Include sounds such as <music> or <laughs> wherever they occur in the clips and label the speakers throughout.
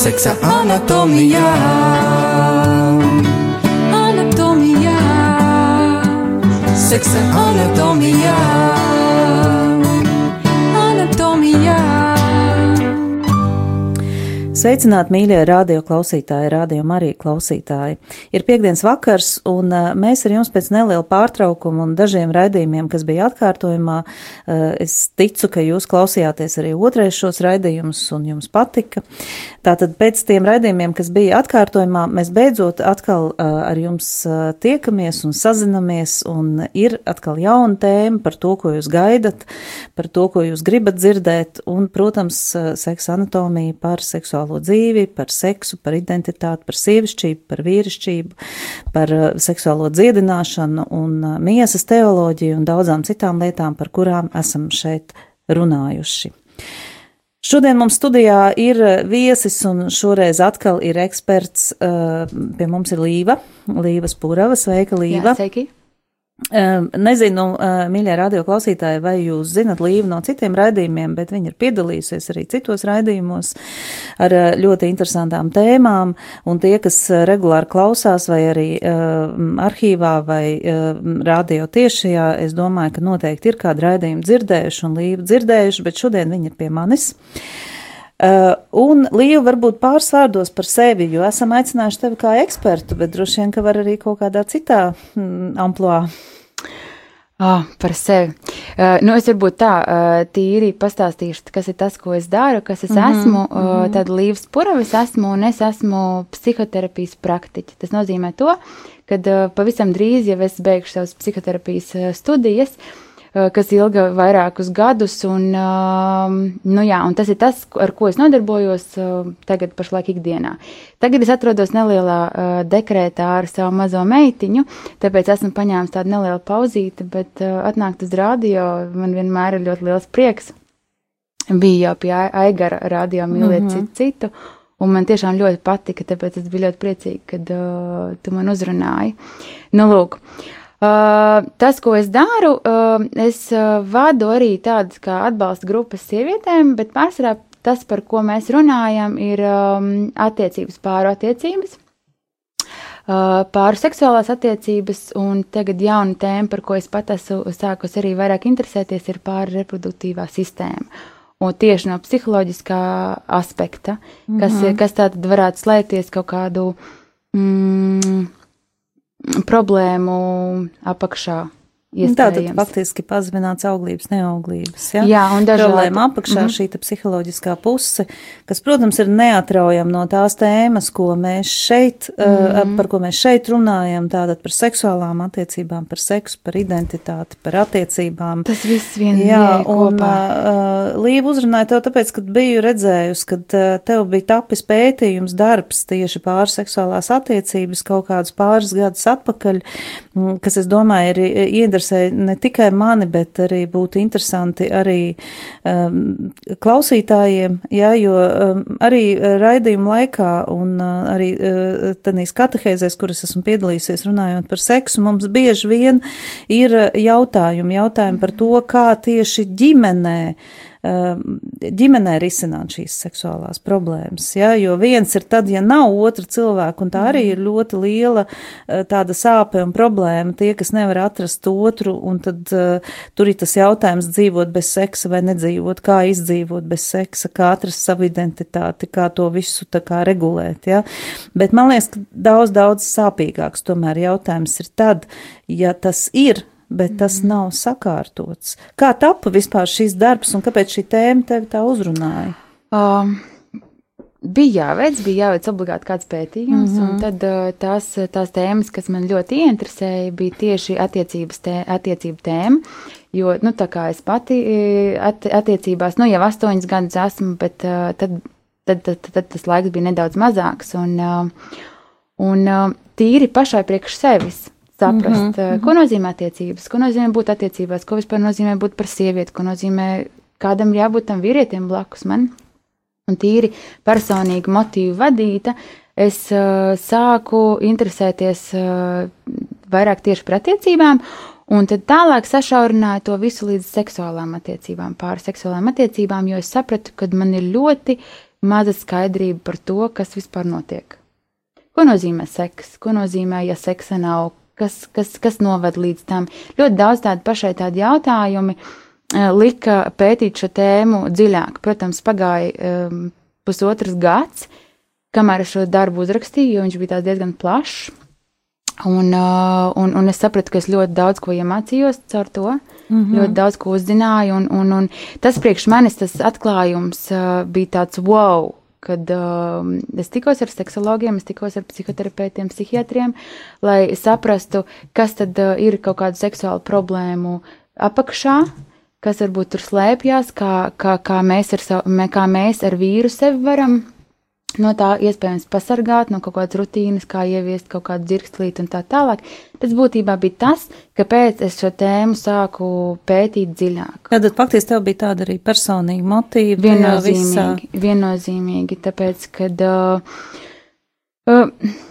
Speaker 1: se anatomia Anatomia Se anatomia
Speaker 2: Sveicināti, mīļie radio klausītāji, radio Marija klausītāji. Ir piekdienas vakars, un uh, mēs ar jums pēc neliela pārtraukuma un dažiem raidījumiem, kas bija atkārtojumā, uh, es ticu, ka jūs klausījāties arī otrais šos raidījumus un jums patika. Tātad pēc tiem raidījumiem, kas bija atkārtojumā, mēs beidzot atkal uh, ar jums tiekamies un sazinamies, un ir atkal jauna tēma par to, ko jūs gaidat, par to, ko jūs gribat dzirdēt, un, protams, seksa anatomija par seksuālu seksuālo dzīvi, par seksu, par identitāti, par sievišķību, par vīrišķību, par uh, seksuālo dziedināšanu un uh, miesas teoloģiju un daudzām citām lietām, par kurām esam šeit runājuši. Šodien mums studijā ir uh, viesis, un šoreiz atkal ir eksperts. Pie mums ir Līva, Līva Spurava. Sveika, Līva! Jā,
Speaker 3: sveiki!
Speaker 2: Nezinu, mīļie radio klausītāji, vai jūs zinat Līvu no citiem raidījumiem, bet viņa ir piedalījusies arī citos raidījumos ar ļoti interesantām tēmām, un tie, kas regulāri klausās vai arī arhīvā vai radio tiešajā, es domāju, ka noteikti ir kādu raidījumu dzirdējuši un Līvu dzirdējuši, bet šodien viņa ir pie manis. Uh, un Līva varbūt pāris vārdos par sevi, jo esam aicinājuši tevi kā ekspertu, bet droši vien, ka var arī kaut kādā citā mm, amplitūdā.
Speaker 3: Oh, par sevi. Uh, nu, es varbūt tā uh, tīri pastāstīšu, kas ir tas, ko es daru, kas es mm -hmm. esmu. Uh, tad Līvas Puravis esmu un es esmu psihoterapijas praktiķi. Tas nozīmē to, ka uh, pavisam drīz jau es beigšu savas psihoterapijas uh, studijas. Uh, Eh, kas ilga vairākus gadus. Un, ehm, nu jā, un tas ir tas, ar ko es nodarbojos eh, tagad, pašlaik ikdienā. Tagad es atrodos nelielā eh, dekrētā ar savu mazo meitiņu, tāpēc esmu paņēmis tādu nelielu pauzīti, bet atnākt uz radio man vienmēr ir ļoti liels prieks. Bija jau pie Aigara radio mīlēt mm -hmm. citu. Un man tiešām ļoti patika, tāpēc es biju ļoti priecīga, kad uh, tu man uzrunāji. Nu, lūk, Uh, tas, ko es daru, uh, es uh, vadu arī tādas kā atbalsta grupas sievietēm, bet pārsvarā tas, par ko mēs runājam, ir um, attiecības pāru attiecības. Uh, pāru seksuālās attiecības, un tagad jauna tēma, par ko es pat esmu sākus arī vairāk interesēties, ir pāru reproduktīvā sistēma. Un tieši no psiholoģiskā aspekta, kas, mm -hmm. kas tā tad varētu slēgties kaut kādu mm, problēmu apakšā.
Speaker 2: Tātad faktiski pazemināts auglības, neauglības. Ja?
Speaker 3: Jā, un dažādi.
Speaker 2: Problēma apakšā mm -hmm. šī psiholoģiskā puse, kas, protams, ir neatraujama no tās tēmas, ko mēs šeit, mm -hmm. uh, par ko mēs šeit runājam, tātad par seksuālām attiecībām, par seksu, par identitāti, par attiecībām.
Speaker 3: Tas viss vien
Speaker 2: Jā, un uh, Līva uzrunāja to tāpēc, kad biju redzējusi, kad uh, tev bija tapis pētījums darbs tieši pār seksuālās attiecības kaut kādus pāris gadus atpakaļ, kas, es domāju, ir iedarbs interesē ne tikai mani, bet arī būtu interesanti arī um, klausītājiem, jā, jo um, arī raidījuma laikā un uh, arī uh, tādīs katehēzēs, kuras esmu piedalījusies runājot par seksu, mums bieži vien ir jautājumi, jautājumi par to, kā tieši ģimenē uh, ģimenē risināt šīs seksuālās problēmas. Ja? Jo viens ir tad, ja nav otra cilvēka, un tā arī ir ļoti liela uh, tāda sāpe un problēma, tie, kas nevar atrast otru, un tad uh, tur ir tas jautājums dzīvot bez seksa vai nedzīvot, kā izdzīvot bez seksa, kā atrast savu identitāti, kā to visu tā kā regulēt. Ja? Bet man liekas, ka daudz, daudz sāpīgāks tomēr jautājums ir tad, ja tas ir bet tas mm. nav sakārtots. Kā tapa vispār šīs darbs un kāpēc šī tēma tevi tā uzrunāja?
Speaker 3: Um. Bija jāveic, bija jāveic obligāti kāds pētījums, mm -hmm. un tad uh, tās, tās tēmas, kas man ļoti ieinteresēja, bija tieši attiecības tē, attiecību tēma, jo, nu, tā kā es pati at, attiecībās, nu, jau astoņas gadus esmu, bet uh, tad, tad, tad, tad, tad tas laiks bija nedaudz mazāks, un, uh, un tīri pašai priekš sevis saprast, mm -hmm. ko nozīmē attiecības, ko nozīmē būt attiecībās, ko vispār nozīmē būt par sievieti, ko nozīmē kādam jābūt tam vīrietim blakus man. Un tīri personīgi motīvu vadīta, es uh, sāku interesēties uh, vairāk tieši par attiecībām, un tad tālāk sašaurināju to visu līdz seksuālām attiecībām, pāri seksuālām attiecībām, jo es sapratu, ka man ir ļoti maza skaidrība par to, kas vispār notiek. Ko nozīmē seks? Ko nozīmē, ja seksa nav? Kas, kas, kas noved līdz tam? Ļoti daudz tādu pašai tādu jautājumu lika pētīt šo tēmu dziļāk. Protams, pagāja um, pusotrs gads, kamēr es šo darbu uzrakstīju, jo viņš bija diezgan plašs. Un, uh, un, un es sapratu, ka es ļoti daudz ko iemācījos caur to, mm -hmm. ļoti daudz ko uzzināju. Un, un, un tas priekš manis tas atklājums uh, bija tāds wow, kad uh, es tikos ar seksologiem, es tikos ar psihoterapeitiem, psihiatriem, lai saprastu, kas tad uh, ir kaut kādu seksuālu problēmu apakšā, kas varbūt tur slēpjas, kā, kā, kā, mēs savu, kā mēs ar vīru sevi varam no tā iespējams pasargāt, no kaut kādas rutīnas, kā ieviest kaut kādu dzirkstlīti un tā tālāk. Tas būtībā bija tas, kāpēc es šo tēmu sāku pētīt dziļāk.
Speaker 2: Tad faktiski tev bija tāda arī personīga motīva.
Speaker 3: Viennozīmīgi, viennozīmīgi tāpēc, kad. Uh, Uh,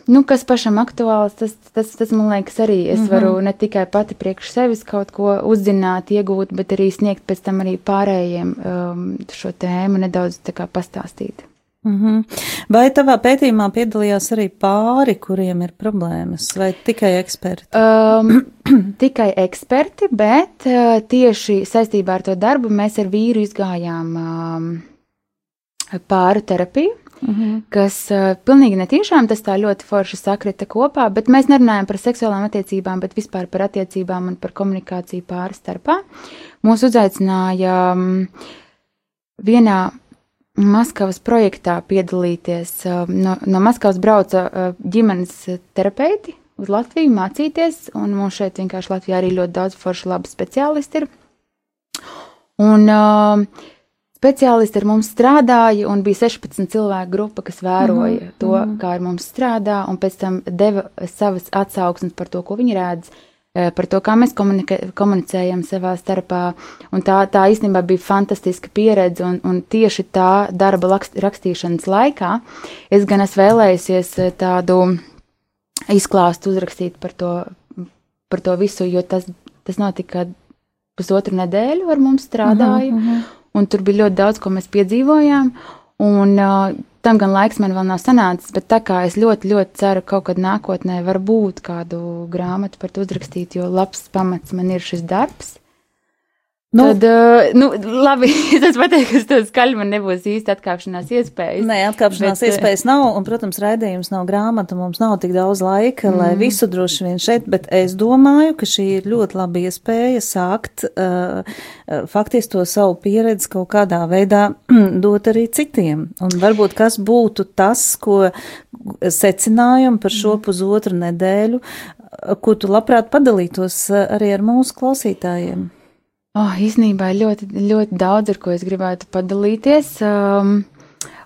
Speaker 3: nu, kas pašam aktuāls, tas, tas, tas man liekas, arī es mm -hmm. varu ne tikai pati priekš sevis kaut ko uzzināt, iegūt, bet arī sniegt pēc tam arī pārējiem um, šo tēmu nedaudz tā kā pastāstīt.
Speaker 2: Mm -hmm. Vai tavā pētījumā piedalījās arī pāri, kuriem ir problēmas, vai tikai eksperti?
Speaker 3: Um, <clears throat> tikai eksperti, bet uh, tieši saistībā ar to darbu mēs ar vīru izgājām um, pāru terapiju. Mm -hmm. Kas uh, pilnīgi netiešām tas tā ļoti forši sakrita kopā, bet mēs nerunājam par seksuālām attiecībām, bet vispār par attiecībām un par komunikāciju pāri starpā. Mūs uzaicināja um, vienā Maskavas projektā piedalīties. No, no Maskavas brauca ģimenes terapeiti uz Latviju mācīties, un mums šeit vienkārši Latvijā arī ļoti daudz foršu labu speciālistu ir. Un uh, speciālisti ar mums strādāja, un bija 16 cilvēku grupa, kas vēroja mm -hmm. to, mhm. kā ar mums strādā, un pēc tam deva savas atsauksmes par to, ko viņi redz. Uh, par to, kā mēs komunicējam savā starpā. Un tā, tā īstenībā bija fantastiska pieredze, un, un tieši tā darba rakstīšanas laikā es gan esmu vēlējusies eh, tādu izklāstu uzrakstīt par to, par to visu, jo tas, tas notika pusotru nedēļu ar mums strādāja, uh -huh, uh -huh. un tur bija ļoti daudz, ko mēs piedzīvojām. Un uh, tam gan laiks man vēl nav sanācis, bet tā kā es ļoti, ļoti ceru, ka kaut kad nākotnē var būt kādu grāmatu par to uzrakstīt, jo labs pamats man ir šis darbs. Nu, Tad, uh, nu, labi, es pateiktu, ka tas skaļi man nebūs īsti atkāpšanās iespējas.
Speaker 2: Nē, atkāpšanās bet, iespējas nav, un, protams, raidījums nav grāmata, mums nav tik daudz laika, mm. lai visu droši vien šeit, bet es domāju, ka šī ir ļoti laba iespēja sākt uh, faktiski to savu pieredzi kaut kādā veidā <clears throat> dot arī citiem. Un varbūt kas būtu tas, ko secinājumu par šo mm. pusotru nedēļu, ko tu labprāt padalītos arī ar mūsu klausītājiem.
Speaker 3: Oh, īsnībā ļoti, ļoti daudz, ar ko es gribētu padalīties. Um,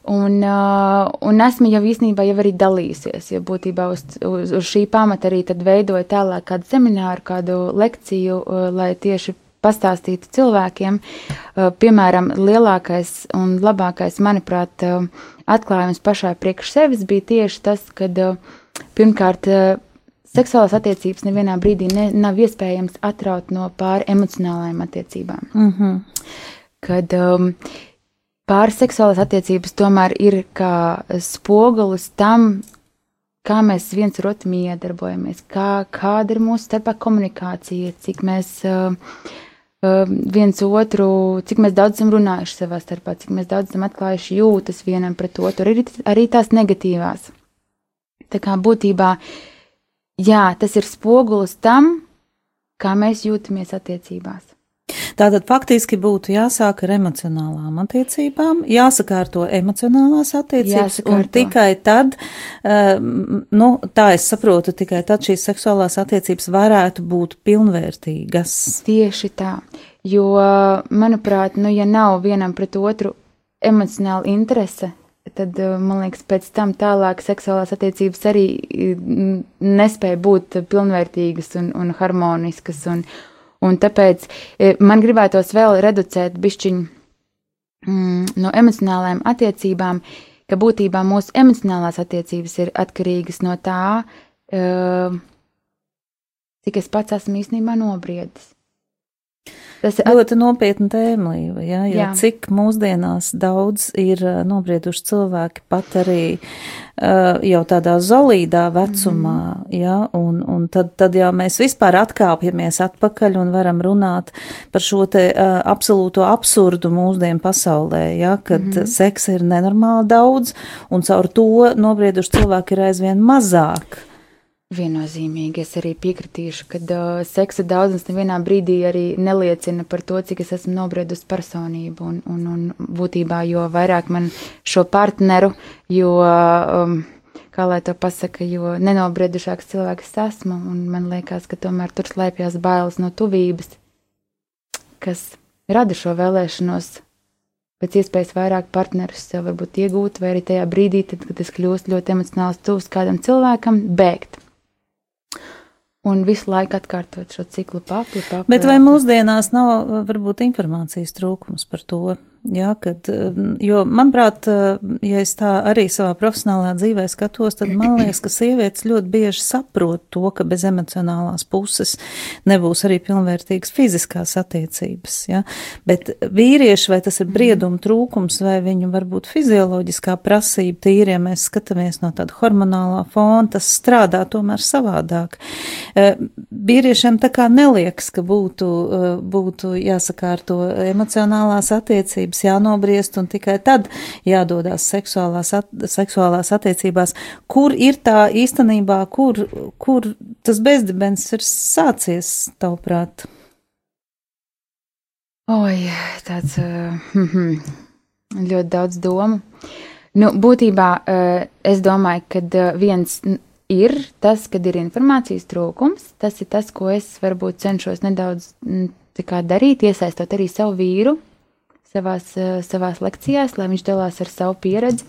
Speaker 3: Un, uh, un esmu jau īstenībā jau arī dalījusies, jo būtībā uz, uz, uz šī pamata arī veidoju tālāk kādu semināru, kādu lekciju, uh, lai tieši pastāstītu cilvēkiem. Uh, piemēram, lielākais un labākais, manuprāt, uh, atklājums pašai priekš sevis bija tieši tas, kad uh, pirmkārt uh, seksuālās attiecības nevienā brīdī ne, nav iespējams atraut no pāri emocionālajām attiecībām. Mm -hmm. Kad um, pāri seksuālās attiecības tomēr ir kā spogulis tam, kā mēs viens ar otru iedarbojamies, kā, kāda ir mūsu starpā komunikācija, cik mēs uh, viens otru, cik mēs daudz esam runājuši savā starpā, cik mēs daudz esam atklājuši jūtas vienam pret otru, arī, arī tās negatīvās. Tā kā būtībā uh, jā, tas ir spogulis tam, kā mēs jūtamies attiecībās.
Speaker 2: Tātad faktiski būtu jāsāk ar emocionālām attiecībām, jāsakārto emocionālās attiecības, jāsakārto. un tikai tad, um, nu, tā es saprotu, tikai tad šīs seksuālās attiecības varētu būt pilnvērtīgas.
Speaker 3: Tieši tā, jo, manuprāt, nu, ja nav vienam pret otru emocionāla interese, tad eh, man liekas, pēc tam tālāk seksuālās attiecības arī mm, nespēja būt pilnvērtīgas un, un harmoniskas. Un, un tāpēc eh, man gribētos vēl reducēt bišķiņu mm, no emocionālajām attiecībām, ka būtībā mūsu emocionālās attiecības ir atkarīgas no tā, cik es pats esmu īstenībā nobriedis. Tas ir
Speaker 2: ļoti nopietna tēma, Līva, ja, jo
Speaker 3: Jā.
Speaker 2: cik mūsdienās daudz ir uh, nobrieduši cilvēki pat arī uh, jau tādā zolīdā vecumā,
Speaker 3: Mhm.
Speaker 2: ja, un, un tad, tad jau mēs vispār atkāpjamies atpakaļ un varam runāt par šo te uh, absolūto absurdu mūsdienu pasaulē, ja, kad mm. seksa ir nenormāli daudz, un caur to nobrieduši cilvēki ir aizvien mazāk.
Speaker 3: Viennozīmīgi es arī piekritīšu, ka uh, seksa daudzums nevienā brīdī arī neliecina par to, cik es esmu nobriedusi personību. Un, un, un būtībā, jo vairāk man šo partneru, jo, um, kā lai to pasaka, jo nenobriedušāks cilvēks es esmu. Un man liekas, ka tomēr tur slēpjas bailes no tuvības, kas rada šo vēlēšanos pēc iespējas vairāk partnerus sev varbūt iegūt, vai arī tajā brīdī, tad, kad es kļūstu ļoti emocionāli tuvs kādam cilvēkam, bēgt. Un visu laiku atkārtot šo ciklu papli, papli.
Speaker 2: Bet vai mūsdienās nav varbūt informācijas trūkums par to? Jā, kad, um, jo, manuprāt, uh, ja es tā arī savā profesionālā dzīvē skatos, tad man liekas, ka sievietes ļoti bieži saprot to, ka bez emocionālās puses nebūs arī pilnvērtīgas fiziskās attiecības. Ja? Bet vīrieši, vai tas ir brieduma trūkums, vai viņu varbūt fizioloģiskā prasība, tīri, ja mēs skatāmies no tāda hormonālā fona, tas strādā tomēr savādāk. Eh, Vīriešiem tā kā neliekas, ka būtu, eh, būtu jāsakārto emocionālās attiecības, jānobriest un tikai tad jādodās seksuālās, at, seksuālās attiecībās. Kur ir tā īstenībā, kur, kur tas bezdibens ir sācies, tavuprāt?
Speaker 3: Oi, tāds uh, ļoti daudz domu. Nu, būtībā uh, es domāju, ka uh, viens ir tas, kad ir informācijas trūkums. Tas ir tas, ko es varbūt cenšos nedaudz kā darīt, iesaistot arī savu vīru savās, uh, savās lekcijās, lai viņš dalās ar savu pieredzi.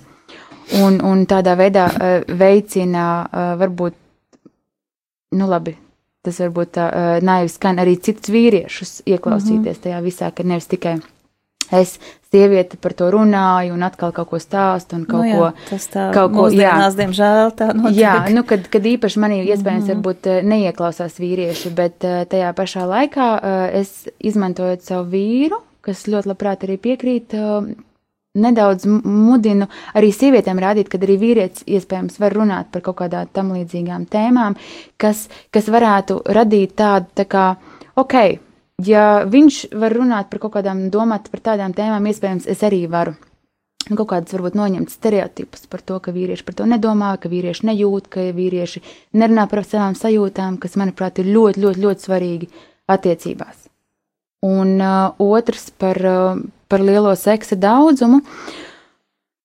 Speaker 3: Un, un tādā veidā uh, veicina uh, varbūt, nu labi, tas varbūt tā naivi skan arī citus vīriešus ieklausīties tajā visā, ka nevis tikai es, sieviete, par to runāju un atkal kaut ko stāstu un kaut
Speaker 2: nu, jā,
Speaker 3: ko.
Speaker 2: tas tā
Speaker 3: kaut ko- jā.
Speaker 2: diemžēl, tā notiek.
Speaker 3: Jā, nu, kad, kad īpaši manī iespējams varbūt eh, neieklausās vīrieši, bet eh, tajā pašā laikā eh, es izmantojot savu vīru, kas ļoti labprāt arī piekrīt, eh, nedaudz mudinu arī sievietēm rādīt, ka arī vīrietis iespējams var runāt par kaut kādām tam līdzīgām tēmām, kas, kas varētu radīt tādu, tā kā, ok, ja viņš var runāt par kaut kādām, domāt par tādām tēmām, iespējams, es arī varu kaut kādas varbūt noņemt stereotipus par to, ka vīrieši par to nedomā, ka vīrieši nejūt, ka vīrieši nerunā par savām sajūtām, kas, manuprāt, ir ļoti, ļoti, ļoti svarīgi attiecībās. Un uh, otrs par, uh, par lielo seksa daudzumu.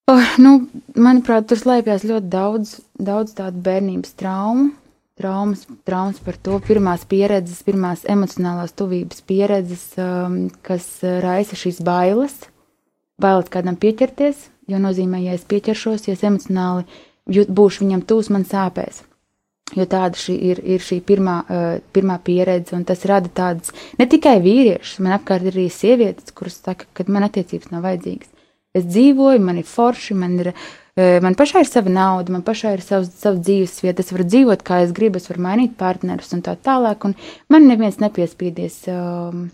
Speaker 3: Oh, nu, manuprāt, tur slēpjas ļoti daudz, daudz tādu bērnības traumu, traumas, traumas par to, pirmās pieredzes, pirmās emocionālās tuvības pieredzes, um, kas uh, raisa šīs bailes, bailes kādam pieķerties, jo nozīmē, ja es pieķeršos, ja es emocionāli jūt, būšu viņam tūs, man sāpēs. Jo tāda šī ir, ir šī pirmā, uh, pirmā pieredze, un tas rada tādas ne tikai vīriešus, man apkārt ir arī sievietes, kuras saka, ka man attiecības nav vajadzīgas. Es dzīvoju, man ir forši, man ir, uh, man pašai ir sava nauda, man pašai ir savs, savs dzīves vieta, es varu dzīvot, kā es gribu, es varu mainīt partnerus un tā tālāk, un man neviens nepiespiedies um,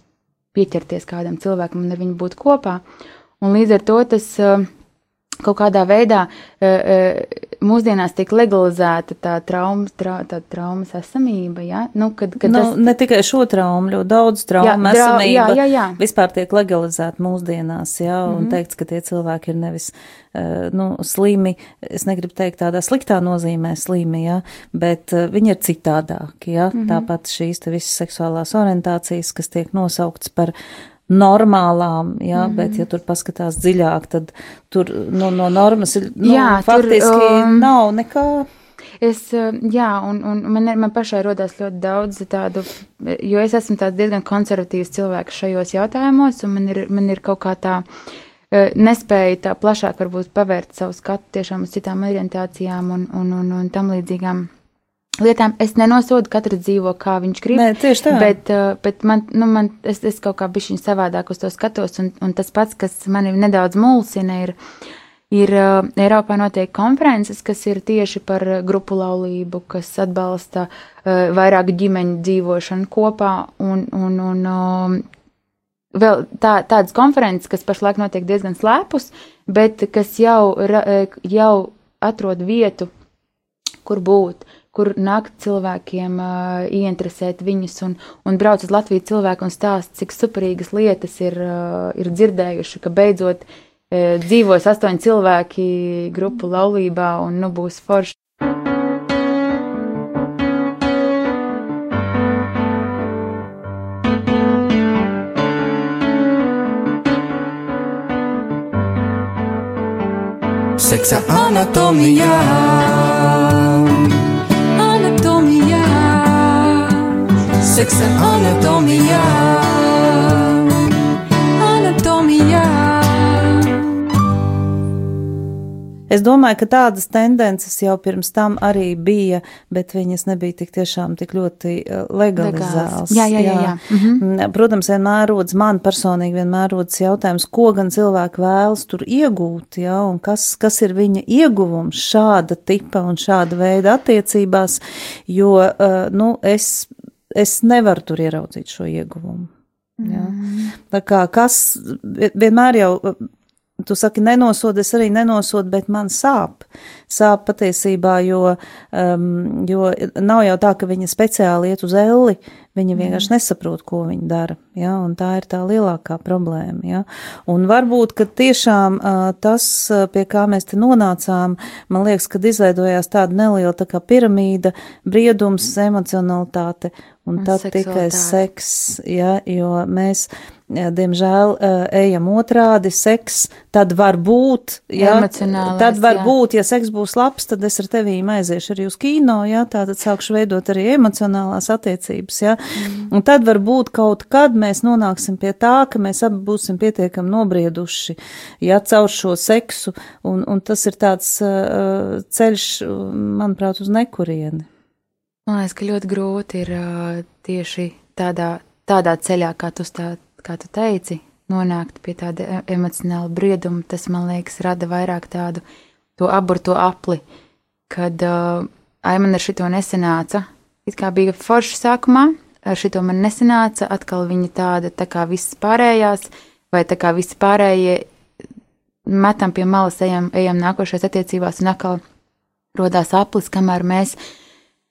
Speaker 3: pieķerties kādam cilvēkam un ar viņu būt kopā. Un līdz ar to tas uh, kaut kādā veidā uh, uh, mūsdienās tiek legalizēta tā traumas, trau, tā traumas esamība. Ja? Nu, kad, kad
Speaker 2: nu,
Speaker 3: tas,
Speaker 2: ne tikai šo traumu, ļoti daudz traumu
Speaker 3: Jā,
Speaker 2: esamība
Speaker 3: jā, jā, jā.
Speaker 2: vispār tiek legalizēta mūsdienās, jā, un mm. -hmm. teikts, ka tie cilvēki ir nevis, uh, nu, slimi, es negribu teikt tādā sliktā nozīmē slimi, jā, bet viņi ir citādāki, jā, mm. -hmm. tāpat šīs te visas seksuālās orientācijas, kas tiek nosauktas par normālām, jā, mm bet ja tur paskatās dziļāk, tad tur no, no normas ir, nu,
Speaker 3: Jā, tur,
Speaker 2: faktiski
Speaker 3: um,
Speaker 2: nav nekā.
Speaker 3: Es, uh, jā, un, un man, man pašai rodās ļoti daudz tādu, jo es esmu tāds diezgan konservatīvs cilvēks šajos jautājumos, un man ir, man ir kaut kā tā uh, nespēja tā plašāk varbūt pavērt savu skatu tiešām uz citām orientācijām un, un, un, un tam līdzīgām lietām. Es nenosodu, katrs dzīvo, kā viņš grib.
Speaker 2: Nē, tieši tā.
Speaker 3: Bet, uh, bet man, nu, man, es, es kaut kā bišķiņ savādāk uz to skatos, un, un tas pats, kas mani nedaudz mulsina, ir, ir uh, Eiropā notiek konferences, kas ir tieši par grupu laulību, kas atbalsta uh, vairāku ģimeņu dzīvošanu kopā, un, un, un vēl tā, tādas konferences, kas pašlaik notiek diezgan slēpus, bet kas jau, jau atrod vietu, kur būt, kur nākt cilvēkiem, uh, ieinteresēt viņus un, un brauc uz Latviju cilvēku un stāst, cik superīgas lietas ir, uh, ir dzirdējuši, ka beidzot uh, dzīvos astoņi cilvēki grupu laulībā un nu būs forši.
Speaker 1: Seksa anatomijā. Seksa anatomijā. Anatomijā.
Speaker 2: Es domāju, ka tādas tendences jau pirms tam arī bija, bet viņas nebija tik tiešām tik ļoti uh, legalizētas.
Speaker 3: Jā, jā, jā. jā.
Speaker 2: Mhm. Protams, vienmēr rodas man personīgi, vienmēr rodas jautājums, ko gan cilvēki vēlas tur iegūt, jā, un kas, kas ir viņa ieguvums šāda tipa un šāda veida attiecībās, jo, uh, nu, es, es nevaru tur ieraudzīt šo ieguvumu. Jā.
Speaker 3: Mm.
Speaker 2: Tā kā kas vienmēr jau Tu saki, nenosod, es arī nenosodu, bet man sāp. Sāp patiesībā, jo, um, jo nav jau tā, ka viņa speciāli iet uz elli, viņa vienkārši nesaprot, ko viņa dara, ja, un tā ir tā lielākā problēma, ja. Un varbūt, ka tiešām uh, tas, pie kā mēs te nonācām, man liekas, kad izveidojās tāda neliela tā kā piramīda, briedums, emocionalitāte, un, tad tikai seks, ja, jo mēs diemžēl, ejam otrādi, seks, tad var būt, ja, tad var jā. būt, ja seks būs labs, tad es ar tevīm aiziešu arī uz kino, ja, tā tad sākšu veidot arī emocionālās attiecības, ja, mm. un tad var būt kaut kad mēs nonāksim pie tā, ka mēs abi būsim pietiekami nobrieduši, ja, caur šo seksu, un, un tas ir tāds uh, ceļš, manuprāt, uz nekurieni.
Speaker 3: Man liekas, ka ļoti grūti ir tieši tādā, tādā ceļā, kā tu tā kā tu teici, nonākt pie tāda emocionāla brieduma, tas man liekas, rada vairāk tādu to aburto apli, kad ai man ar šito nesenāca. It kā bija forši sākumā, ar šito man nesenāca, atkal viņa tāda tā kā visas pārējās, vai tā kā visi pārējie metam pie malas, ejam, ejam nākošais attiecībās, un atkal rodās aplis, kamēr mēs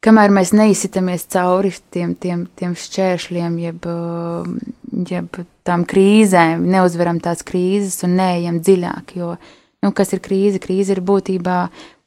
Speaker 3: kamēr mēs neizsitamies cauri tiem, tiem, tiem šķēršļiem, jeb, jeb tām krīzēm, neuzveram tās krīzes un neejam dziļāk. Jo, nu, kas ir krīze? Krīze ir būtībā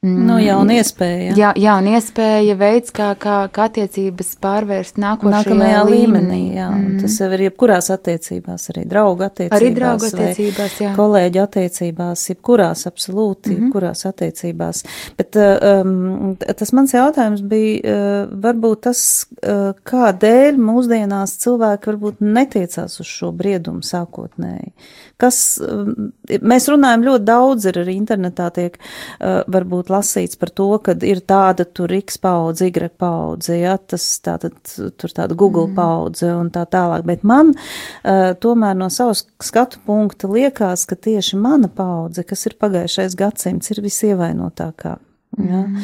Speaker 2: Nu, jauna iespēja.
Speaker 3: Jā, jauna iespēja, veids, kā, kā, kā attiecības pārvērst nākamajā līmenī. līmenī
Speaker 2: jā, mm. Tas jau ir jebkurās attiecībās, arī draugu attiecībās.
Speaker 3: Arī draugu attiecībās, jā.
Speaker 2: Kolēģi attiecībās, jebkurās, absolūti, mm -hmm. jebkurās attiecībās. Bet um, tas mans jautājums bija, uh, varbūt tas, uh, kādēļ mūsdienās cilvēki varbūt netiecās uz šo briedumu sākotnēji. Kas, um, mēs runājam ļoti daudz, ir arī internetā tiek uh, varbūt lasīts par to, ka ir tāda tur X paudze, Y paudze, ja, tas tātad tur tāda Google mm. paudze un tā tālāk, bet man uh, tomēr no savas skatu punkta liekas, ka tieši mana paudze, kas ir pagājušais gadsimts, ir visievainotākā. Ja? Mm.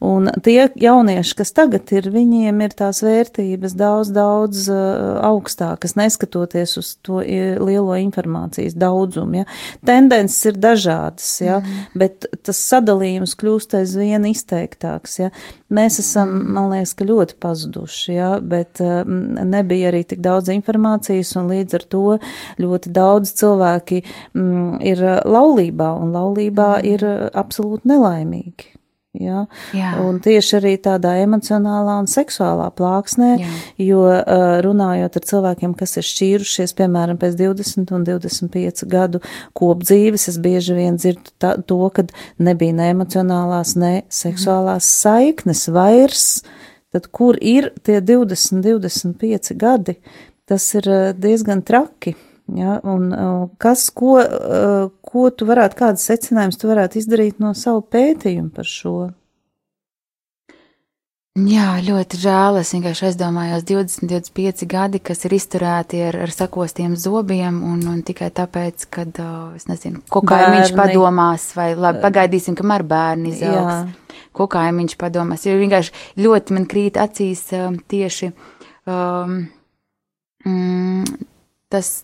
Speaker 2: Un tie jaunieši, kas tagad ir, viņiem ir tās vērtības daudz, daudz uh, augstākas, neskatoties uz to lielo informācijas daudzumu. Ja? Tendences ir dažādas, ja? mm. bet tas sadalījums kļūst aizvien izteiktāks. Ja? Mēs esam, mm. man liekas, ka ļoti pazuduši, ja? bet uh, nebija arī tik daudz informācijas, un līdz ar to ļoti daudz cilvēki mm, ir laulībā, un laulībā mm. ir absolūti nelaimīgi. Ja? Jā. Un tieši arī tādā emocionālā un seksuālā plāksnē, Jā. jo runājot ar cilvēkiem, kas ir šķīrušies, piemēram, pēc 20 un 25 gadu kopdzīves, es bieži vien dzirdu tā, to, ka nebija ne emocionālās, ne seksuālās saiknes vairs, tad kur ir tie 20, 25 gadi? Tas ir diezgan traki. Ja, un kas, ko, ko tu varētu, kādas secinājumus tu varētu izdarīt no savu pētījumu par šo?
Speaker 3: Jā, ļoti žēl. Es vienkārši aizdomājos 20, 25 gadi, kas ir izturēti ar, ar sakostiem zobiem, un, un tikai tāpēc, ka, es nezinu, ko kaimiņš padomās, vai labi, pagaidīsim, kamēr bērni izaugs. Ko kaimiņš padomās, jo vienkārši ļoti man krīt acīs uh, tieši um, mm, tas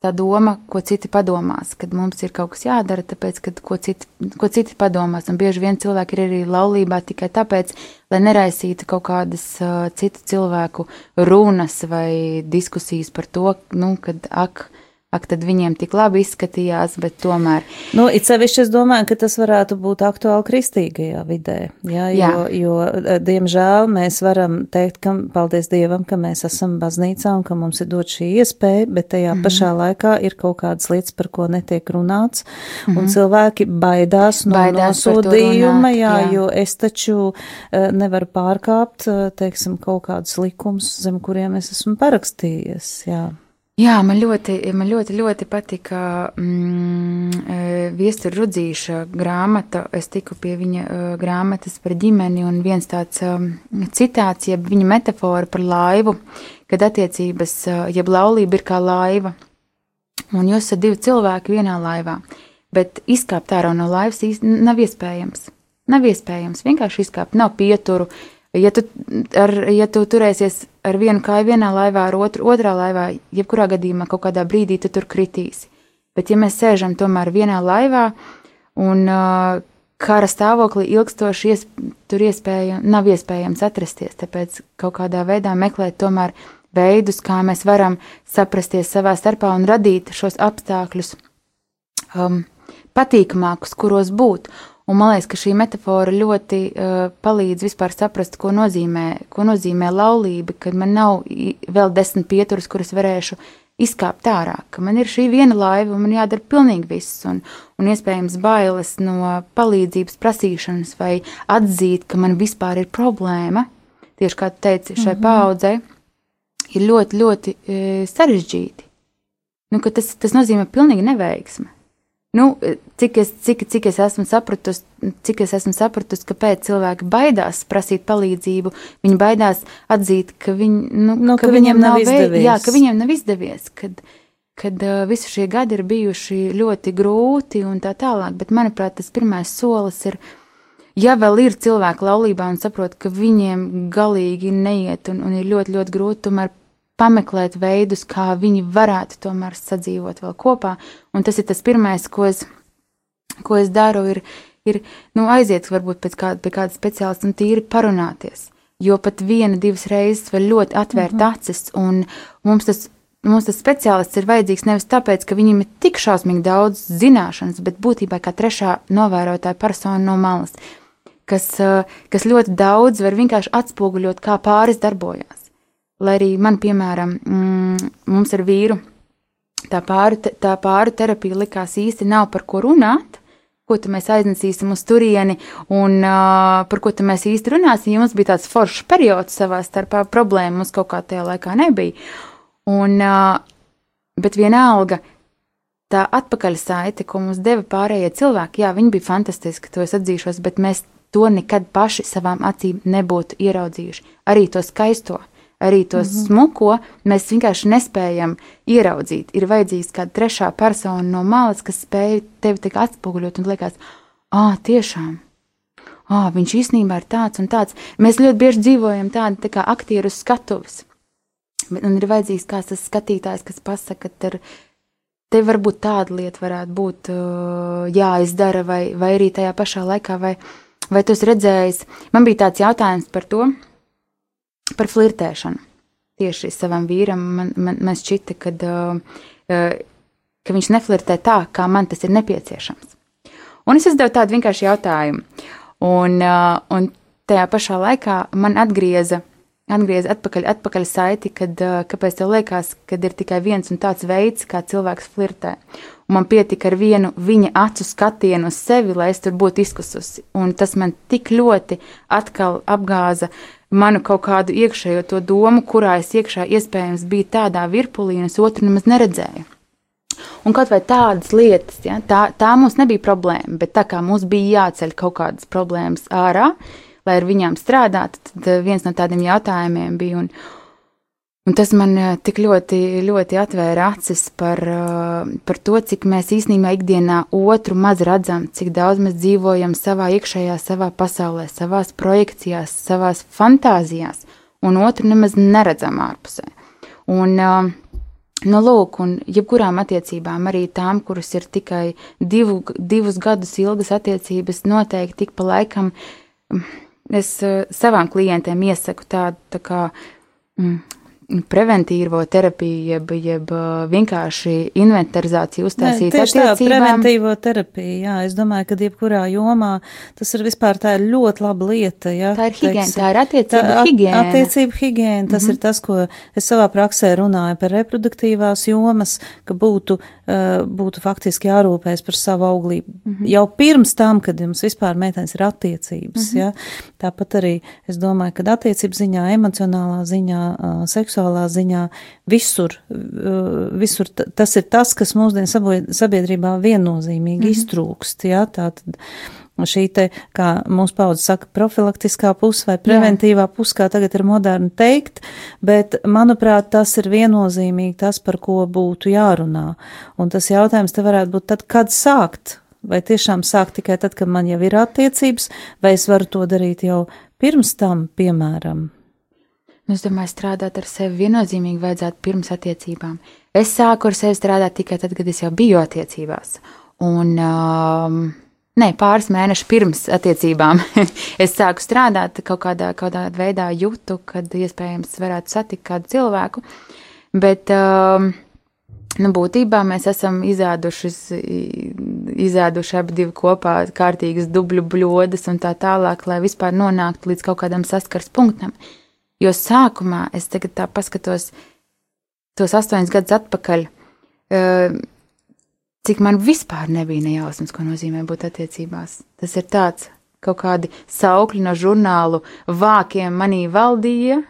Speaker 3: tā doma, ko citi padomās, kad mums ir kaut kas jādara, tāpēc, kad ko citi, ko citi padomās. Un bieži vien cilvēki ir arī laulībā tikai tāpēc, lai neraisītu kaut kādas uh, citu cilvēku runas vai diskusijas par to, nu, kad ak, ak, tad viņiem tik labi izskatījās, bet tomēr.
Speaker 2: Nu, it sevišķi es domāju, ka tas varētu būt aktuāli kristīgajā vidē, jā, jo,
Speaker 3: Jā.
Speaker 2: jo, eh, diemžēl, mēs varam teikt, ka, paldies Dievam, ka mēs esam baznīcā un ka mums ir dot šī iespēja, bet tajā
Speaker 3: Mhm.
Speaker 2: pašā laikā ir kaut kādas lietas, par ko netiek runāts, un cilvēki baidās no
Speaker 3: Mhm. Baidās
Speaker 2: nosodījuma,
Speaker 3: runāt,
Speaker 2: jā,
Speaker 3: jā.
Speaker 2: jo es taču eh, nevaru pārkāpt, eh, teiksim, kaut kādus likumus, zem kuriem es esmu parakstījies, jā.
Speaker 3: Jā, man ļoti, man ļoti, ļoti patika mm, e, Viestura Rudzīša grāmata. Es tiku pie viņa uh, grāmatas par ģimeni, un viens tāds um, citāts, jeb viņa metafora par laivu, kad attiecības, uh, jeb laulība ir kā laiva, un jūs esat divi cilvēki vienā laivā, bet izkāpt ārā no laivas īsti nav iespējams. Nav iespējams vienkārši izkāpt, nav pieturu. Ja tu, ar, ja tu turēsies ar vienu kāju vienā laivā, ar otru otrā laivā, jebkurā gadījumā kaut kādā brīdī tu tur kritīsi. Bet ja mēs sēžam tomēr vienā laivā un uh, kara stāvoklī ilgstoši ies, tur iespēja, nav iespējams atrasties, tāpēc kaut kādā veidā meklēt tomēr veidus, kā mēs varam saprasties savā starpā un radīt šos apstākļus um, patīkamākus, kuros būt. Un man liekas, ka šī metāfora ļoti uh, palīdz vispār saprast, ko nozīmē, ko nozīmē laulība, kad man nav vēl desmit pieturas, kuras varēšu izkāpt ārā, ka man ir šī viena laiva un man jādara pilnīgi viss, un, un iespējams bailes no palīdzības prasīšanas vai atzīt, ka man vispār ir problēma, tieši kā tu teici, šai mm -hmm. paudzei, ir ļoti, ļoti e, sarežģīti. Nu, tas, tas nozīmē pilnīgi neveiksmi. Nu, cik, es, cik, cik es esmu sapratusi, cik es esmu sapratusi, kāpēc cilvēki baidās prasīt palīdzību. Viņi baidās atzīt, ka, viņ, nu,
Speaker 2: Nu,
Speaker 3: ka,
Speaker 2: ka
Speaker 3: viņiem
Speaker 2: nav izdevies.
Speaker 3: Jā, ka viņiem nav izdevies, kad, kad uh, visi šie gadi ir bijuši ļoti grūti un tā tālāk. Bet, manuprāt, tas pirmais solis ir, ja vēl ir cilvēki laulībā un saprot, ka viņiem galīgi neiet un, un ir ļoti, ļoti grūti tomēr pameklēt veidus, kā viņi varētu tomēr sadzīvot vēl kopā. Un tas ir tas pirmais, ko es, ko es daru, ir, ir nu, aiziet varbūt pēc kāda, pie kāda speciālista un tīri parunāties. Jo pat viena, divas reizes var ļoti atvērt mm -hmm. acis, un mums tas, mums tas speciālists ir vajadzīgs nevis tāpēc, ka viņam ir tik šausmīgi daudz zināšanas, bet būtībā kā trešā novērotāja persona no malas, kas, eh, kas ļoti daudz var vienkārši atspoguļot, kā pāris darbojās. Lai arī man, piemēram, mm, mums ar vīru tā pāru, tā pāru terapija likās īsti nav par ko runāt, ko mēs aiznesīsim uz turieni un uh, par ko mēs īsti runāsim. Jo mums bija tāds foršs periods savā starpā, problēma mums kaut kā tajā laikā nebija. Un, uh, bet vienalga, tā atpakaļsaite, ko mums deva pārējie cilvēki, jā, viņi bija fantastiski, to es atzīšos, bet mēs to nekad paši savām acīm nebūtu ieraudzījuši. Arī to skaisto, arī to mm -hmm. smuko mēs vienkārši nespējam ieraudzīt. Ir vajadzīgs kāda trešā persona no malas, kas spēj tevi tik atspoguļot un liekas, ah, tiešām. Ah, viņš īstenībā ir tāds un tāds. Mēs ļoti bieži dzīvojam tādi tā kā aktieri uz skatuves. Man ir vajadzīgs kāds tas skatītājs, kas pasaka, ka tur te varbūt tāda lieta varētu būt jāizdara, vai, vai arī tajā pašā laikā, vai, vai tu esi redzējis. Man bija tāds jautājums par to, par flirtēšanu. Tieši savam vīram man, man, man šķita, kad, uh, uh, ka viņš neflirtē tā, kā man tas ir nepieciešams. Un es uzdevu tādu vienkāršu jautājumu, un, uh, un tajā pašā laikā man atgrieza atgriezties atpakaļ, atpakaļ saiti, kad uh, kāpēc tev liekas, ka ir tikai viens un tāds veids, kā cilvēks flirtē. Un man pietika ar vienu viņa acu skatienu uz sevi, lai es tur būtu izkususi. Un tas man tik ļoti atkal apgāza manu kaut kādu iekšējo to domu, kurā es iekšā iespējams biju tādā virpulī, un es otru nemaz neredzēju. Un kaut vai tādas lietas, ja, tā, tā mums nebija problēma, bet tā kā mums bija jāceļ kaut kādas problēmas ārā, lai ar viņām strādātu, tad eh, viens no tādiem jautājumiem bija. Un, un tas man eh, tik ļoti, ļoti atvēra acis par, eh, par to, cik mēs īstenībā ikdienā otru maz redzam, cik daudz mēs dzīvojam savā iekšējā, savā pasaulē, savās projekcijās, savās fantāzijās, un otru nemaz neredzam ārpusē. Un, Nu, lūk, un jebkurām attiecībām, arī tām, kuras ir tikai divu, divus gadus ilgas attiecības, noteikti tik pa laikam mm, es savām klientiem iesaku tādu tā kā mm, preventīvo terapiju, jeb, jeb vienkārši inventarizāciju uztaisīt
Speaker 2: Nē, tieši tā, preventīvo terapiju, jā, es domāju, ka jebkurā jomā tas ir vispār tā ir ļoti laba lieta, jā.
Speaker 3: Tā ir higiēna, tā ir attiecība
Speaker 2: Tā
Speaker 3: higiēna.
Speaker 2: Attiecību higiēna, tas mm -hmm. ir tas, ko es savā praksē runāju par reproduktīvās jomas, ka būtu, uh, būtu faktiski jārūpējas par savu auglību. Mm -hmm. Jau pirms tam, kad jums vispār meitenes ir attiecības, mm -hmm. ja? tāpat arī es domāju, ka attiecību ziņā, emocionālā ziņā, uh, seksuālā ziņā, visur, uh, visur tas ir tas, kas mūsdienu sabo- sabiedrībā viennozīmīgi mm -hmm. iztrūkst, ja? tātad šī te, kā mūsu paudze saka, profilaktiskā puse vai preventīvā puse, kā tagad ir moderni teikt, bet, manuprāt, tas ir viennozīmīgi tas, par ko būtu jārunā. Un tas jautājums te varētu būt tad, kad sākt? Vai tiešām sākt tikai tad, kad man jau ir attiecības, vai es varu to darīt jau pirms tam, piemēram?
Speaker 3: Nu, Es domāju, strādāt ar sevi viennozīmīgi vajadzētu pirms attiecībām. Es sāku ar sevi strādāt tikai tad, kad es jau biju attiecībās. Un, um, nē, pāris mēnešus pirms attiecībām <laughs> es sāku strādāt, kaut kādā, kādā veidā jūtu, kad iespējams varētu satikt kādu cilvēku. Bet, um, nu, būtībā mēs esam izēduši, izēduši abi divi kopā kārtīgas dubļu bļodas un tā tālāk, lai vispār nonāktu līdz kaut kādam saskars punktam. Jo sākumā es tagad tā paskatos tos astoņus gadus atpakaļ, eh, cik man vispār nebija nejausmas, ko nozīmē būt attiecībās. Tas ir tāds kaut kādi saukļi no žurnālu vākiem manī valdīja.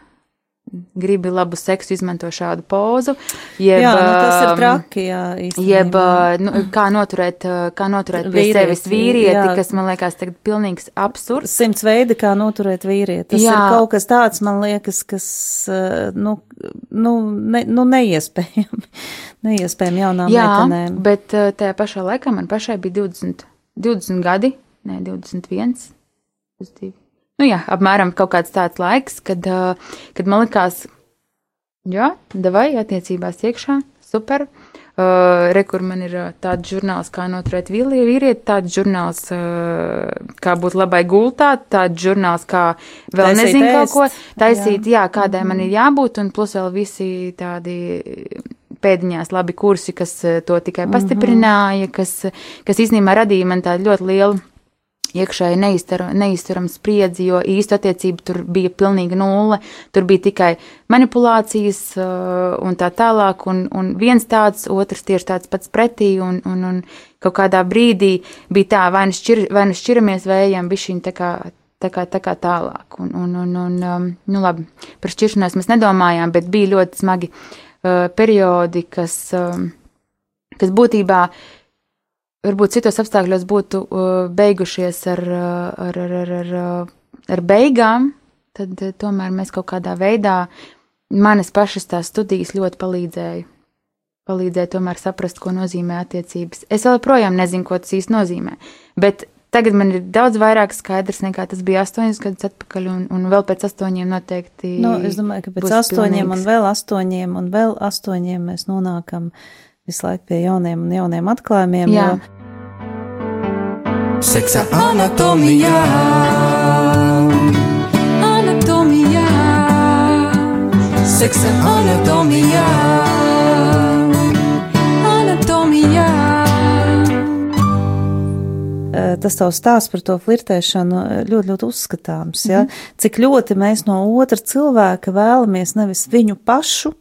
Speaker 3: Gribi labu seksu, izmanto šādu pozu. Jeb,
Speaker 2: jā, nu, tas ir
Speaker 3: um,
Speaker 2: traki, jā, īstenībā.
Speaker 3: Jeb, uh, nu, kā noturēt, uh, kā noturēt pie
Speaker 2: Vīrieti,
Speaker 3: sevis vīrieti,
Speaker 2: jā.
Speaker 3: kas man liekas tagad pilnīgs absurds.
Speaker 2: Simts veidi, kā noturēt vīrieti. Tas
Speaker 3: Jā.
Speaker 2: ir kaut kas tāds, man liekas, kas, eh, nu, nu, ne, nu neiespējami. <laughs> Neiespējami jaunām
Speaker 3: Jā,
Speaker 2: meitenēm.
Speaker 3: bet uh, tajā pašā laikā man pašai bija 20, 20 gadi, ne 21. 22. Nu jā, apmēram kaut kāds tāds laiks, kad, kad man likās, jā, davai attiecībās iekšā, super. Uh, re, kur man ir tāds žurnāls, kā noturēt vīrieti, tāds žurnāls, uh, kā būt labai gultā, tāds žurnāls, kā vēl
Speaker 2: Taisīt
Speaker 3: nezinu kaut
Speaker 2: ēst.
Speaker 3: ko, taisīt, jā, kādai man ir jābūt, un plus vēl visi tādi pēdiņās labi kursi, kas to tikai pastiprināja, kas, kas īstenībā radīja man tādu ļoti lielu iekšēji neiztur- neizturama spriedzi, jo īsta attiecība tur bija pilnīgi nulle. Tur bija tikai manipulācijas uh, un tā tālāk, un, un viens tāds, otrs tieši tāds pats pretī, un, un, un kaut kādā brīdī bija tā, vai nu, šķir, vai nu šķiramies, vai ejam bišķiņ tā kā. Tā kā, tā kā tālāk, un, un, un, un um, nu labi, par šķiršanos mēs nedomājām, bet bija ļoti smagi uh, periodi, kas, um, kas būtībā varbūt citos apstākļos būtu uh, beigušies ar, uh, ar, ar, ar, ar, uh, ar beigām, tad tomēr mēs kaut kādā veidā, manas pašas tās studijas ļoti palīdzēja. Palīdzēja tomēr saprast, ko nozīmē attiecības. Es joprojām nezinu, ko tas īsti nozīmē. Bet tagad man ir daudz vairāk skaidrs nekā tas bija astoņus gadus atpakaļ, un, un vēl pēc astoņiem noteikti.
Speaker 2: Nu, es domāju, ka pēc astoņiem un
Speaker 3: pilnīgs.
Speaker 2: vēl astoņiem un vēl astoņiem mēs nonākam visu laiku pie jauniem un jauniem atklājumiem.
Speaker 3: Jā.
Speaker 2: Jo,
Speaker 1: Seksa anatomijā. Anatomijā. Seksa anatomijā. Anatomijā.
Speaker 2: eh, tas tavs stāsts par to flirtēšanu eh, ļoti, ļoti uzskatāms. Ja? Cik ļoti mēs no otra cilvēka vēlamies nevis viņu pašu,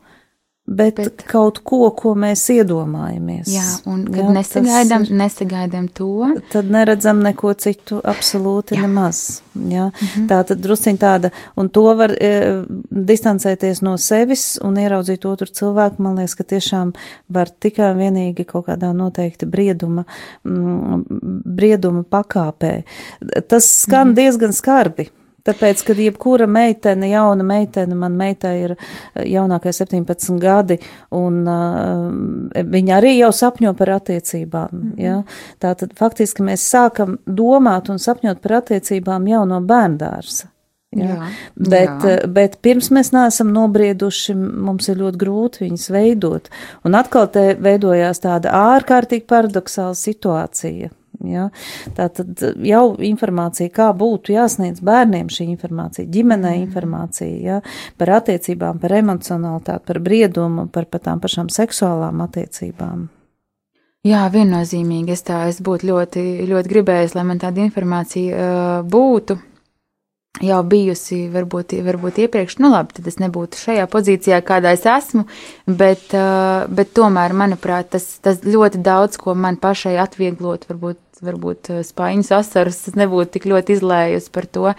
Speaker 2: bet, bet kaut ko, ko mēs iedomājamies.
Speaker 3: Jā, un kad
Speaker 2: tas
Speaker 3: nesagaidām,
Speaker 2: ir-
Speaker 3: nesagaidām to,
Speaker 2: tad neredzam neko citu absolūti Jā. nemaz. Ja? Mm -hmm. Tā tad drusciņ tāda, un to var e, distancēties no sevis un ieraudzīt otru cilvēku, man liekas, ka tiešām var tikai un vienīgi kaut kādā noteikti brieduma, mm, brieduma pakāpē. Tas skan mm -hmm. diezgan skarbi. Tāpēc, kad jebkura meitene, jauna meitene, man meitai ir eh, jaunākai 17 gadi, un uh, viņa arī jau sapņo par attiecībām. Mm -hmm. ja? Tātad faktiski mēs sākam domāt un sapņot par attiecībām jau no bērndārsa. Jā.
Speaker 3: Jā,
Speaker 2: Bet,
Speaker 3: jā.
Speaker 2: eh, bet pirms mēs neesam nobrieduši, mums ir ļoti grūti viņus veidot. Un atkal te veidojās tāda ārkārtīgi paradoxāla situācija. Ja? Tā tad jau informācija, kā būtu jāsniedz bērniem šī informācija, ģimenei informācija ja? par attiecībām, par emocionalitāti, par briedumu, par pat tām pašām seksuālām attiecībām.
Speaker 3: Jā, viennozīmīgi. Es tā es būtu ļoti, ļoti gribējis, lai man tāda informācija uh, būtu jau bijusi, varbūt, varbūt iepriekš. Nu, labi, tad es nebūtu šajā pozīcijā, kādā es esmu, bet, bet tomēr, manuprāt, tas, tas ļoti daudz ko man pašai atvieglot, varbūt, varbūt uh, spaiņas asaras, nebūtu tik ļoti izlējusi par to.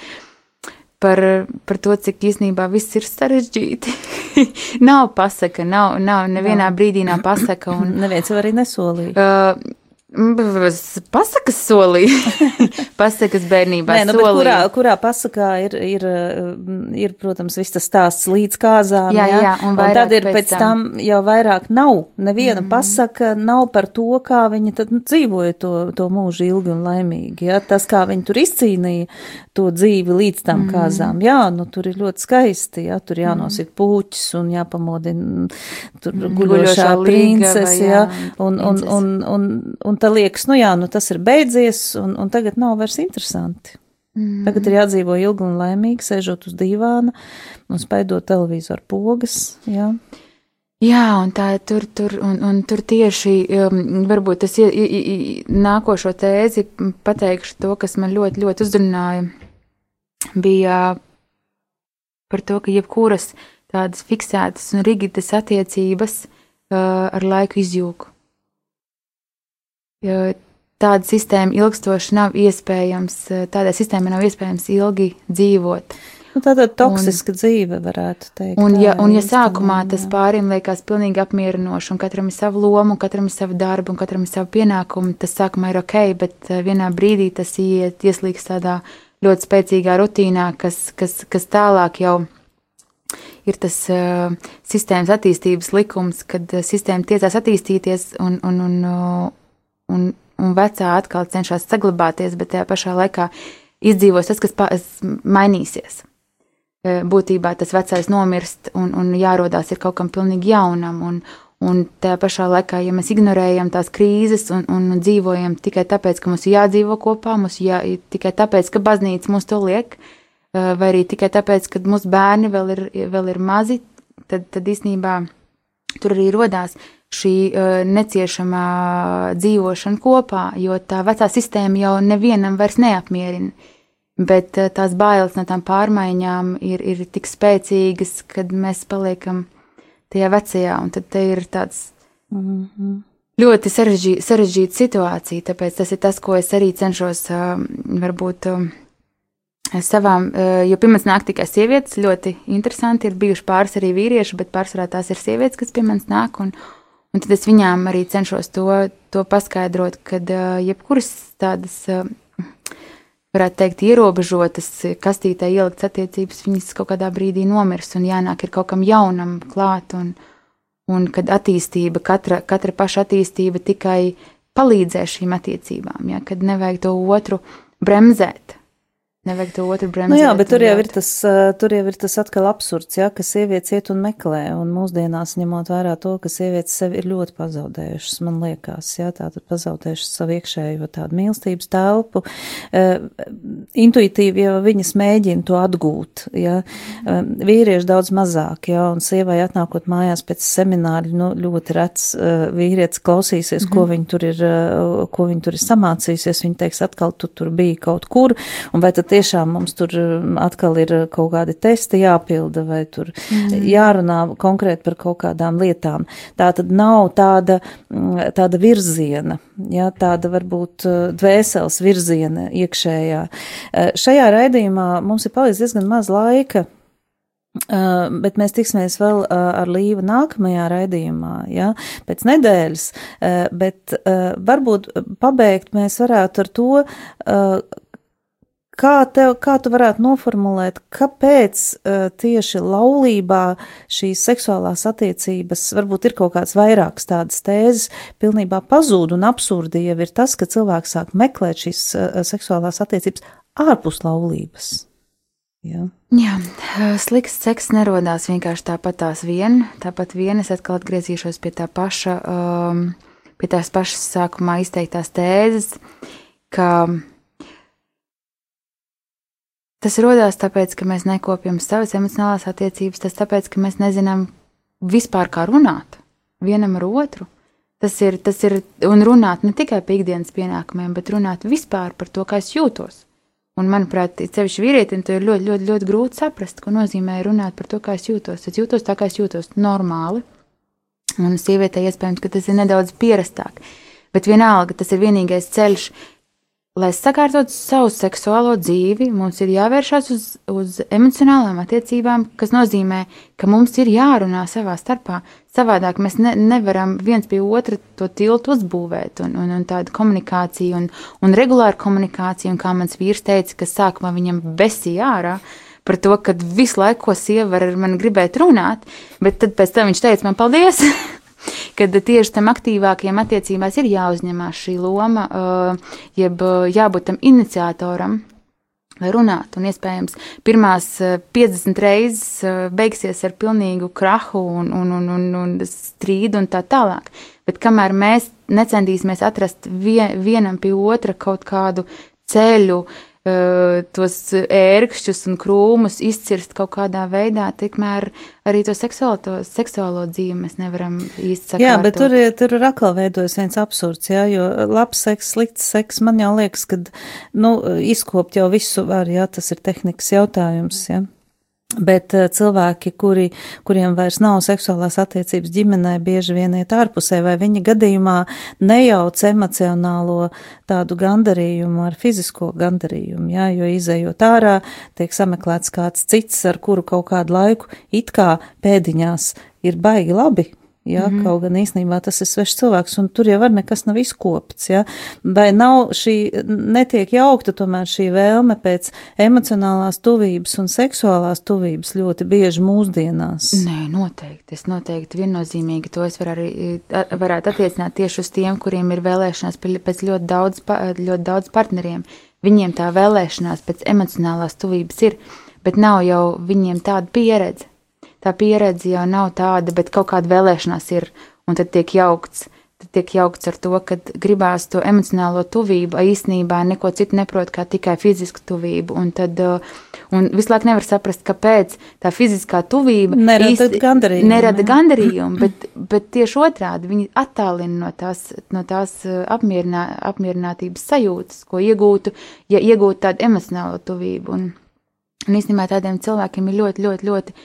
Speaker 3: Par, par to, cik īstenībā viss ir sarežģīti. <laughs> nav pasaka, nav, nav nevienā
Speaker 2: Nav.
Speaker 3: brīdī nav pasaka. Un, <clears throat>
Speaker 2: Neviens jau arī nesolīja.
Speaker 3: Uh, pasakas solīja. <laughs> pasakas bērnībā.
Speaker 2: Nē, nu, kurā, kurā pasakā ir, ir, mm, ir, protams, viss tas stāsts līdz kāzām.
Speaker 3: Jā, jā, un
Speaker 2: un
Speaker 3: vairāk
Speaker 2: tad ir
Speaker 3: pēc
Speaker 2: tam.
Speaker 3: tam.
Speaker 2: jau vairāk nav. Neviena mm. pasaka nav par to, kā viņi tad nu, dzīvoja to, to mūžu ilgi un laimīgi. Ja? Tas, kā viņi tur izcīnīja to dzīvi līdz tam mm. kāzām. Jā, nu tur ir ļoti skaisti. Ja? Tur jānosit puķis un jāpamodina tur mm. guļošā princese.
Speaker 3: jā?
Speaker 2: Un, un, un, un, un tā liekas, nu jā, nu tas ir beidzies un, un tagad nav vairs interesanti.
Speaker 3: Mm.
Speaker 2: Tagad ir jādzīvo ilgi un laimīgi, sēžot uz dīvāna un spaidot televizoru pogas. Jā.
Speaker 3: Jā, un tā ir tur, tur, un, un tur tieši um, varbūt es i- i- i- nākošo tēzi pateikšu to, kas man ļoti, ļoti uzrunāja, bija par to, ka jebkuras tādas fiksētas un rigidas attiecības uh, ar laiku izjūg. Tāda sistēma ilgstoši nav iespējams, uh, tādai sistēmai nav iespējams ilgi dzīvot.
Speaker 2: Nu, tāda toksiska un, dzīve, varētu teikt.
Speaker 3: Un, ja, un ja sākumā tas
Speaker 2: jā.
Speaker 3: pārim liekas pilnīgi apmierinoši, un katram ir sava loma, un katram ir sava darba, un katram ir sava pienākuma, tas sākumā ir ok, bet eh, vienā brīdī tas iet, ieslīgs tādā ļoti spēcīgā rutīnā, kas, kas, kas tālāk jau ir tas uh, sistēmas attīstības likums, kad uh, sistēma tiecās attīstīties, un, un, un, uh, un, un vecā atkal cenšas saglabāties, bet tajā pašā laikā izdzīvos tas, kas pa, mainīsies e, būtībā tas vecais nomirst un, un jārodās ir kaut kam pilnīgi jaunam. Un, un tajā pašā laikā, ja mēs ignorējam tās krīzes un, un dzīvojam tikai tāpēc, ka mums ir jādzīvo kopā, mums jā, tikai tāpēc, ka baznīca mums to liek, vai arī tikai tāpēc, ka mūsu bērni vēl ir, vēl ir mazi, tad, tad īstenībā tur arī rodās šī neciešamā dzīvošana kopā, jo tā vecā sistēma jau nevienam vairs neapmierina. Bet tās bailes no tām pārmaiņām ir, ir tik spēcīgas, kad mēs paliekam tajā vecajā, un tad te ir tāds
Speaker 2: Mhm.
Speaker 3: ļoti sarežģī- sarežģīta situācija. Tāpēc tas ir tas, ko es arī cenšos uh, varbūt. Uh, Savām, uh, jo pie manis nāk tikai sievietes, ļoti interesanti. Ir bijuši pāris arī vīrieši, bet pārsvarā tās ir sievietes, kas pie manis nāk. Un, un tad es viņām arī cenšos to, to paskaidrot, ka uh, jebkuras tādas, uh, varētu teikt, ierobežotas, kastītē ieliktas attiecības, viņas kaut kādā brīdī nomirs un jānāk ir kaut kam jaunam klāt. Un, un kad attīstība, katra, katra paša attīstība tikai palīdzēs šīm attiecībām, ja, kad nevajag to otru bremzēt. Nevajag to otru bremzēt.
Speaker 2: Nu jā, bet tur jau ir tas, uh, tur jau ir tas atkal absurds, jā, ka sievietes iet un meklē, un mūsdienās ņemot vērā to, ka sievietes sevi ir ļoti pazaudējušas, man liekas, jā, tātad pazaudējušas savu iekšējo tādu mīlestības telpu, uh, intuitīvi jau viņas mēģina to atgūt, jā, uh, vīrieši daudz mazāk, jā, un sievai atnākot mājās pēc semināļa, nu, ļoti rets uh, vīrietis klausīsies, mm -hmm. ko viņi tur ir, ko viņi tur ir samācījusies, viņi teiks, atkal tu tur biji kaut kur, un vai tad tiešām mums tur um, atkal ir uh, kaut kādi testi jāpilda, vai tur mm. jārunā konkrēti par kaut kādām lietām. Tā tad nav tāda, mm, tāda virziena, jā, tāda varbūt uh, dvēseles virziena iekšējā. Uh, Šajā raidījumā mums ir palicis diezgan maz laika. Uh, bet mēs tiksimies vēl uh, ar Līvu nākamajā raidījumā, ja, pēc nedēļas, uh, bet varbūt pabeigt mēs varētu ar to, kā, tev, kā tu varētu noformulēt, kāpēc uh, tieši laulībā šīs seksuālās attiecības, varbūt ir kaut kāds vairāks tādas tēzes, pilnībā pazūd un absurdi jau ir tas, ka cilvēks sāk meklēt šīs uh, seksuālās attiecības ārpus laulības. Ja?
Speaker 3: Jā, slikts seks nerodās vienkārši tāpat tās vien. Tāpat vien es atkal atgriezīšos pie tā paša, um, pie tās pašas sākumā izteiktās tēzes, ka tas rodās tāpēc, ka mēs nekopjam savas emocionālās attiecības, tas tāpēc, ka mēs nezinām vispār kā runāt vienam ar otru. Tas ir, tas ir, un runāt ne tikai par ikdienas pienākumiem, bet runāt vispār par to, kā es jūtos. Un, manuprāt, ceļš vīrietim to ir ļoti, ļoti, ļoti grūti saprast, ko nozīmē runāt par to, kā es jūtos. Es jūtos tā, kā es jūtos normāli, un sievietei iespējams, ka tas ir nedaudz pierastāk. Bet vienalga, tas ir vienīgais ceļš, lai sakārtotu savu seksuālo dzīvi, mums ir jāvēršas uz, uz emocionālām attiecībām, kas nozīmē, ka mums ir jārunā savā starpā. Savādāk mēs ne, nevaram viens pie otra to tiltu uzbūvēt, un, un, un tāda komunikācija, un, un regulāra komunikācija, un kā mans vīrs teica, ka sākumā viņam besīja ārā par to, ka visu laiku, sieva ar mani gribēt runāt, bet tad pēc tam viņš teica man paldies. <laughs> kad tieši tam aktīvākajam attiecībās ir jāuzņemās šī loma, uh, jeb uh, jābūt tam iniciatoram. Lai runātu, un iespējams, pirmās 50 uh, reizes beigsies ar pilnīgu krahu un, un, un, un, un strīdu un tā tālāk. Bet kamēr mēs necentīsimies atrast vien, vienam pie otra kaut kādu ceļu, uh, tos ērkšķus un krūmus izcirst kaut kādā veidā, tikmēr arī to seksuālo, seksuālo dzīvi mēs nevaram īsti sakārtot.
Speaker 2: Jā, bet tur, tur ir atkal veidojas viens absurds, jā, jo labs seks, slikts seks, man jau liekas, ka, nu, izkopt jau visu var, jā, tas ir tehnikas jautājums, jā. Bet uh, cilvēki, kuri, kuriem vairs nav seksuālās attiecības ģimenē, bieži vien iet ārpusē, vai viņa gadījumā nejauc emocionālo tādu gandarījumu ar fizisko gandarījumu, jā, jo izējot ārā, tiek sameklēts kāds cits, ar kuru kaut kādu laiku it kā pēdiņās ir baigi labi, Ja, mm -hmm. Kaut gan īstenībā tas ir svešs cilvēks, un tur jau var nekas nav izkopts. Ja? Vai nav šī, netiek jaukta tomēr šī vēlme pēc emocionālās tuvības un seksuālās tuvības ļoti bieži mūsdienās?
Speaker 3: Nē, noteikti. Es noteikti viennozīmīgi to es var arī, varētu attiecināt tieši uz tiem, kuriem ir vēlēšanās pēc ļoti daudz, ļoti daudz partneriem. Viņiem tā vēlēšanās pēc emocionālās tuvības ir, bet nav jau viņiem tāda pieredze tā pieredze jau nav tāda, bet kaut kāda vēlēšanās ir, un tad tiek jaukts. Tad tiek jaukts ar to, ka gribās to emocionālo tuvību, īstenībā neko citu neprot kā tikai fizisku tuvību. Un tad uh, un visu laiku nevar saprast, kāpēc tā fiziskā tuvība
Speaker 2: nerada īsti, gandarījumu.
Speaker 3: Nerada gandarījumu, bet, bet tieši otrādi viņi attālina no tās, no tās uh, apmierinā, apmierinātības sajūtas, ko iegūtu, ja iegūtu tādu emocionālo tuvību. Un, un īstenībā tādiem cilvēkiem ir ļoti, ļoti, ļoti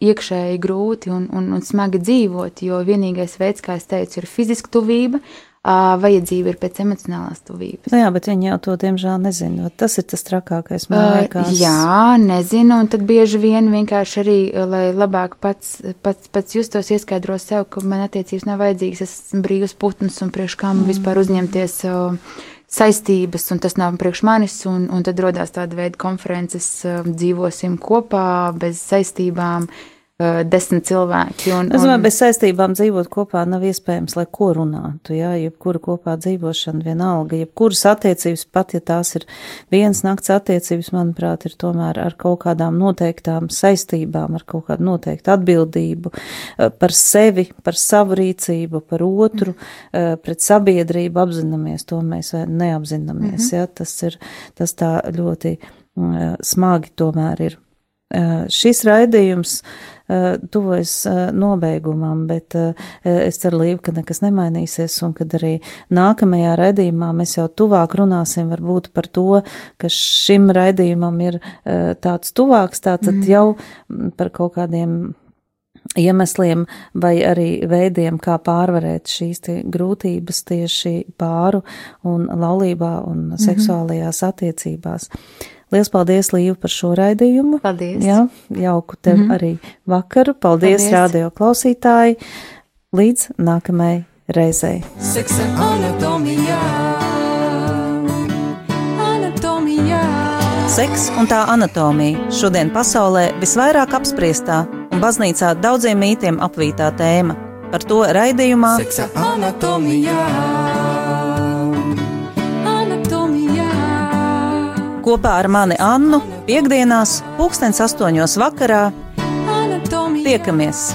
Speaker 3: iekšēji grūti un, un, un smagi dzīvot, jo vienīgais veids, kā es teicu, ir fiziska tuvība, vajadzība ir pēc emocionālās tuvības.
Speaker 2: Nu jā, bet viņi jau to diemžēl nezina. Tas ir tas trakākais.
Speaker 3: Uh, jā, nezinu, un tad bieži vien vienkārši arī, lai labāk pats, pats, pats justos, ieskaidro sev, ka man attiecības nav vajadzīgas, es esmu brīvs putns un priekš man mm. vispār uzņemties. Uh, saistības, un tas nav priekš manis, un, un tad radās tāda veida konferences, dzīvosim kopā bez saistībām, uh, desmit cilvēki. Un,
Speaker 2: es domāju, bez saistībām dzīvot kopā nav iespējams, lai ko runātu, jā, jebkura kopā dzīvošana vienalga, jebkuras attiecības, pat ja tās ir viens nakts attiecības, manuprāt, ir tomēr ar kaut kādām noteiktām saistībām, ar kaut kādu noteiktu atbildību par sevi, par savu rīcību, par otru, uh, pret sabiedrību apzināmies, to mēs neapzināmies, mm -hmm. jā, tas ir, tas tā ļoti smagi tomēr ir. Uh, šis raidījums uh, Eh, tuvojas eh, nobeigumam, bet eh, es ceru, Līva, ka nekas nemainīsies un kad arī nākamajā raidījumā mēs jau tuvāk runāsim varbūt par to, ka šim raidījumam ir tāds tuvāks, tātad mm. jau par kaut kādiem iemesliem vai arī veidiem, kā pārvarēt šīs grūtības tieši pāru un laulībā un mm -hmm. seksuālajās attiecībās. Lielas paldies, Līva, par šo raidījumu.
Speaker 3: Paldies.
Speaker 2: Jā, jauku tev mm -hmm. arī vakaru. Paldies, paldies. radio klausītāji. Līdz nākamajai reizei. Seksa anatomijā. Anatomijā. Seks un tā anatomija šodien pasaulē visvairāk apspriestā un baznīcā daudziem mītiem apvītā tēma. Par to raidījumā Seksa anatomijā. Kopā ar mani Annu piekdienās, pulkstens astoņos vakarā tiekamies!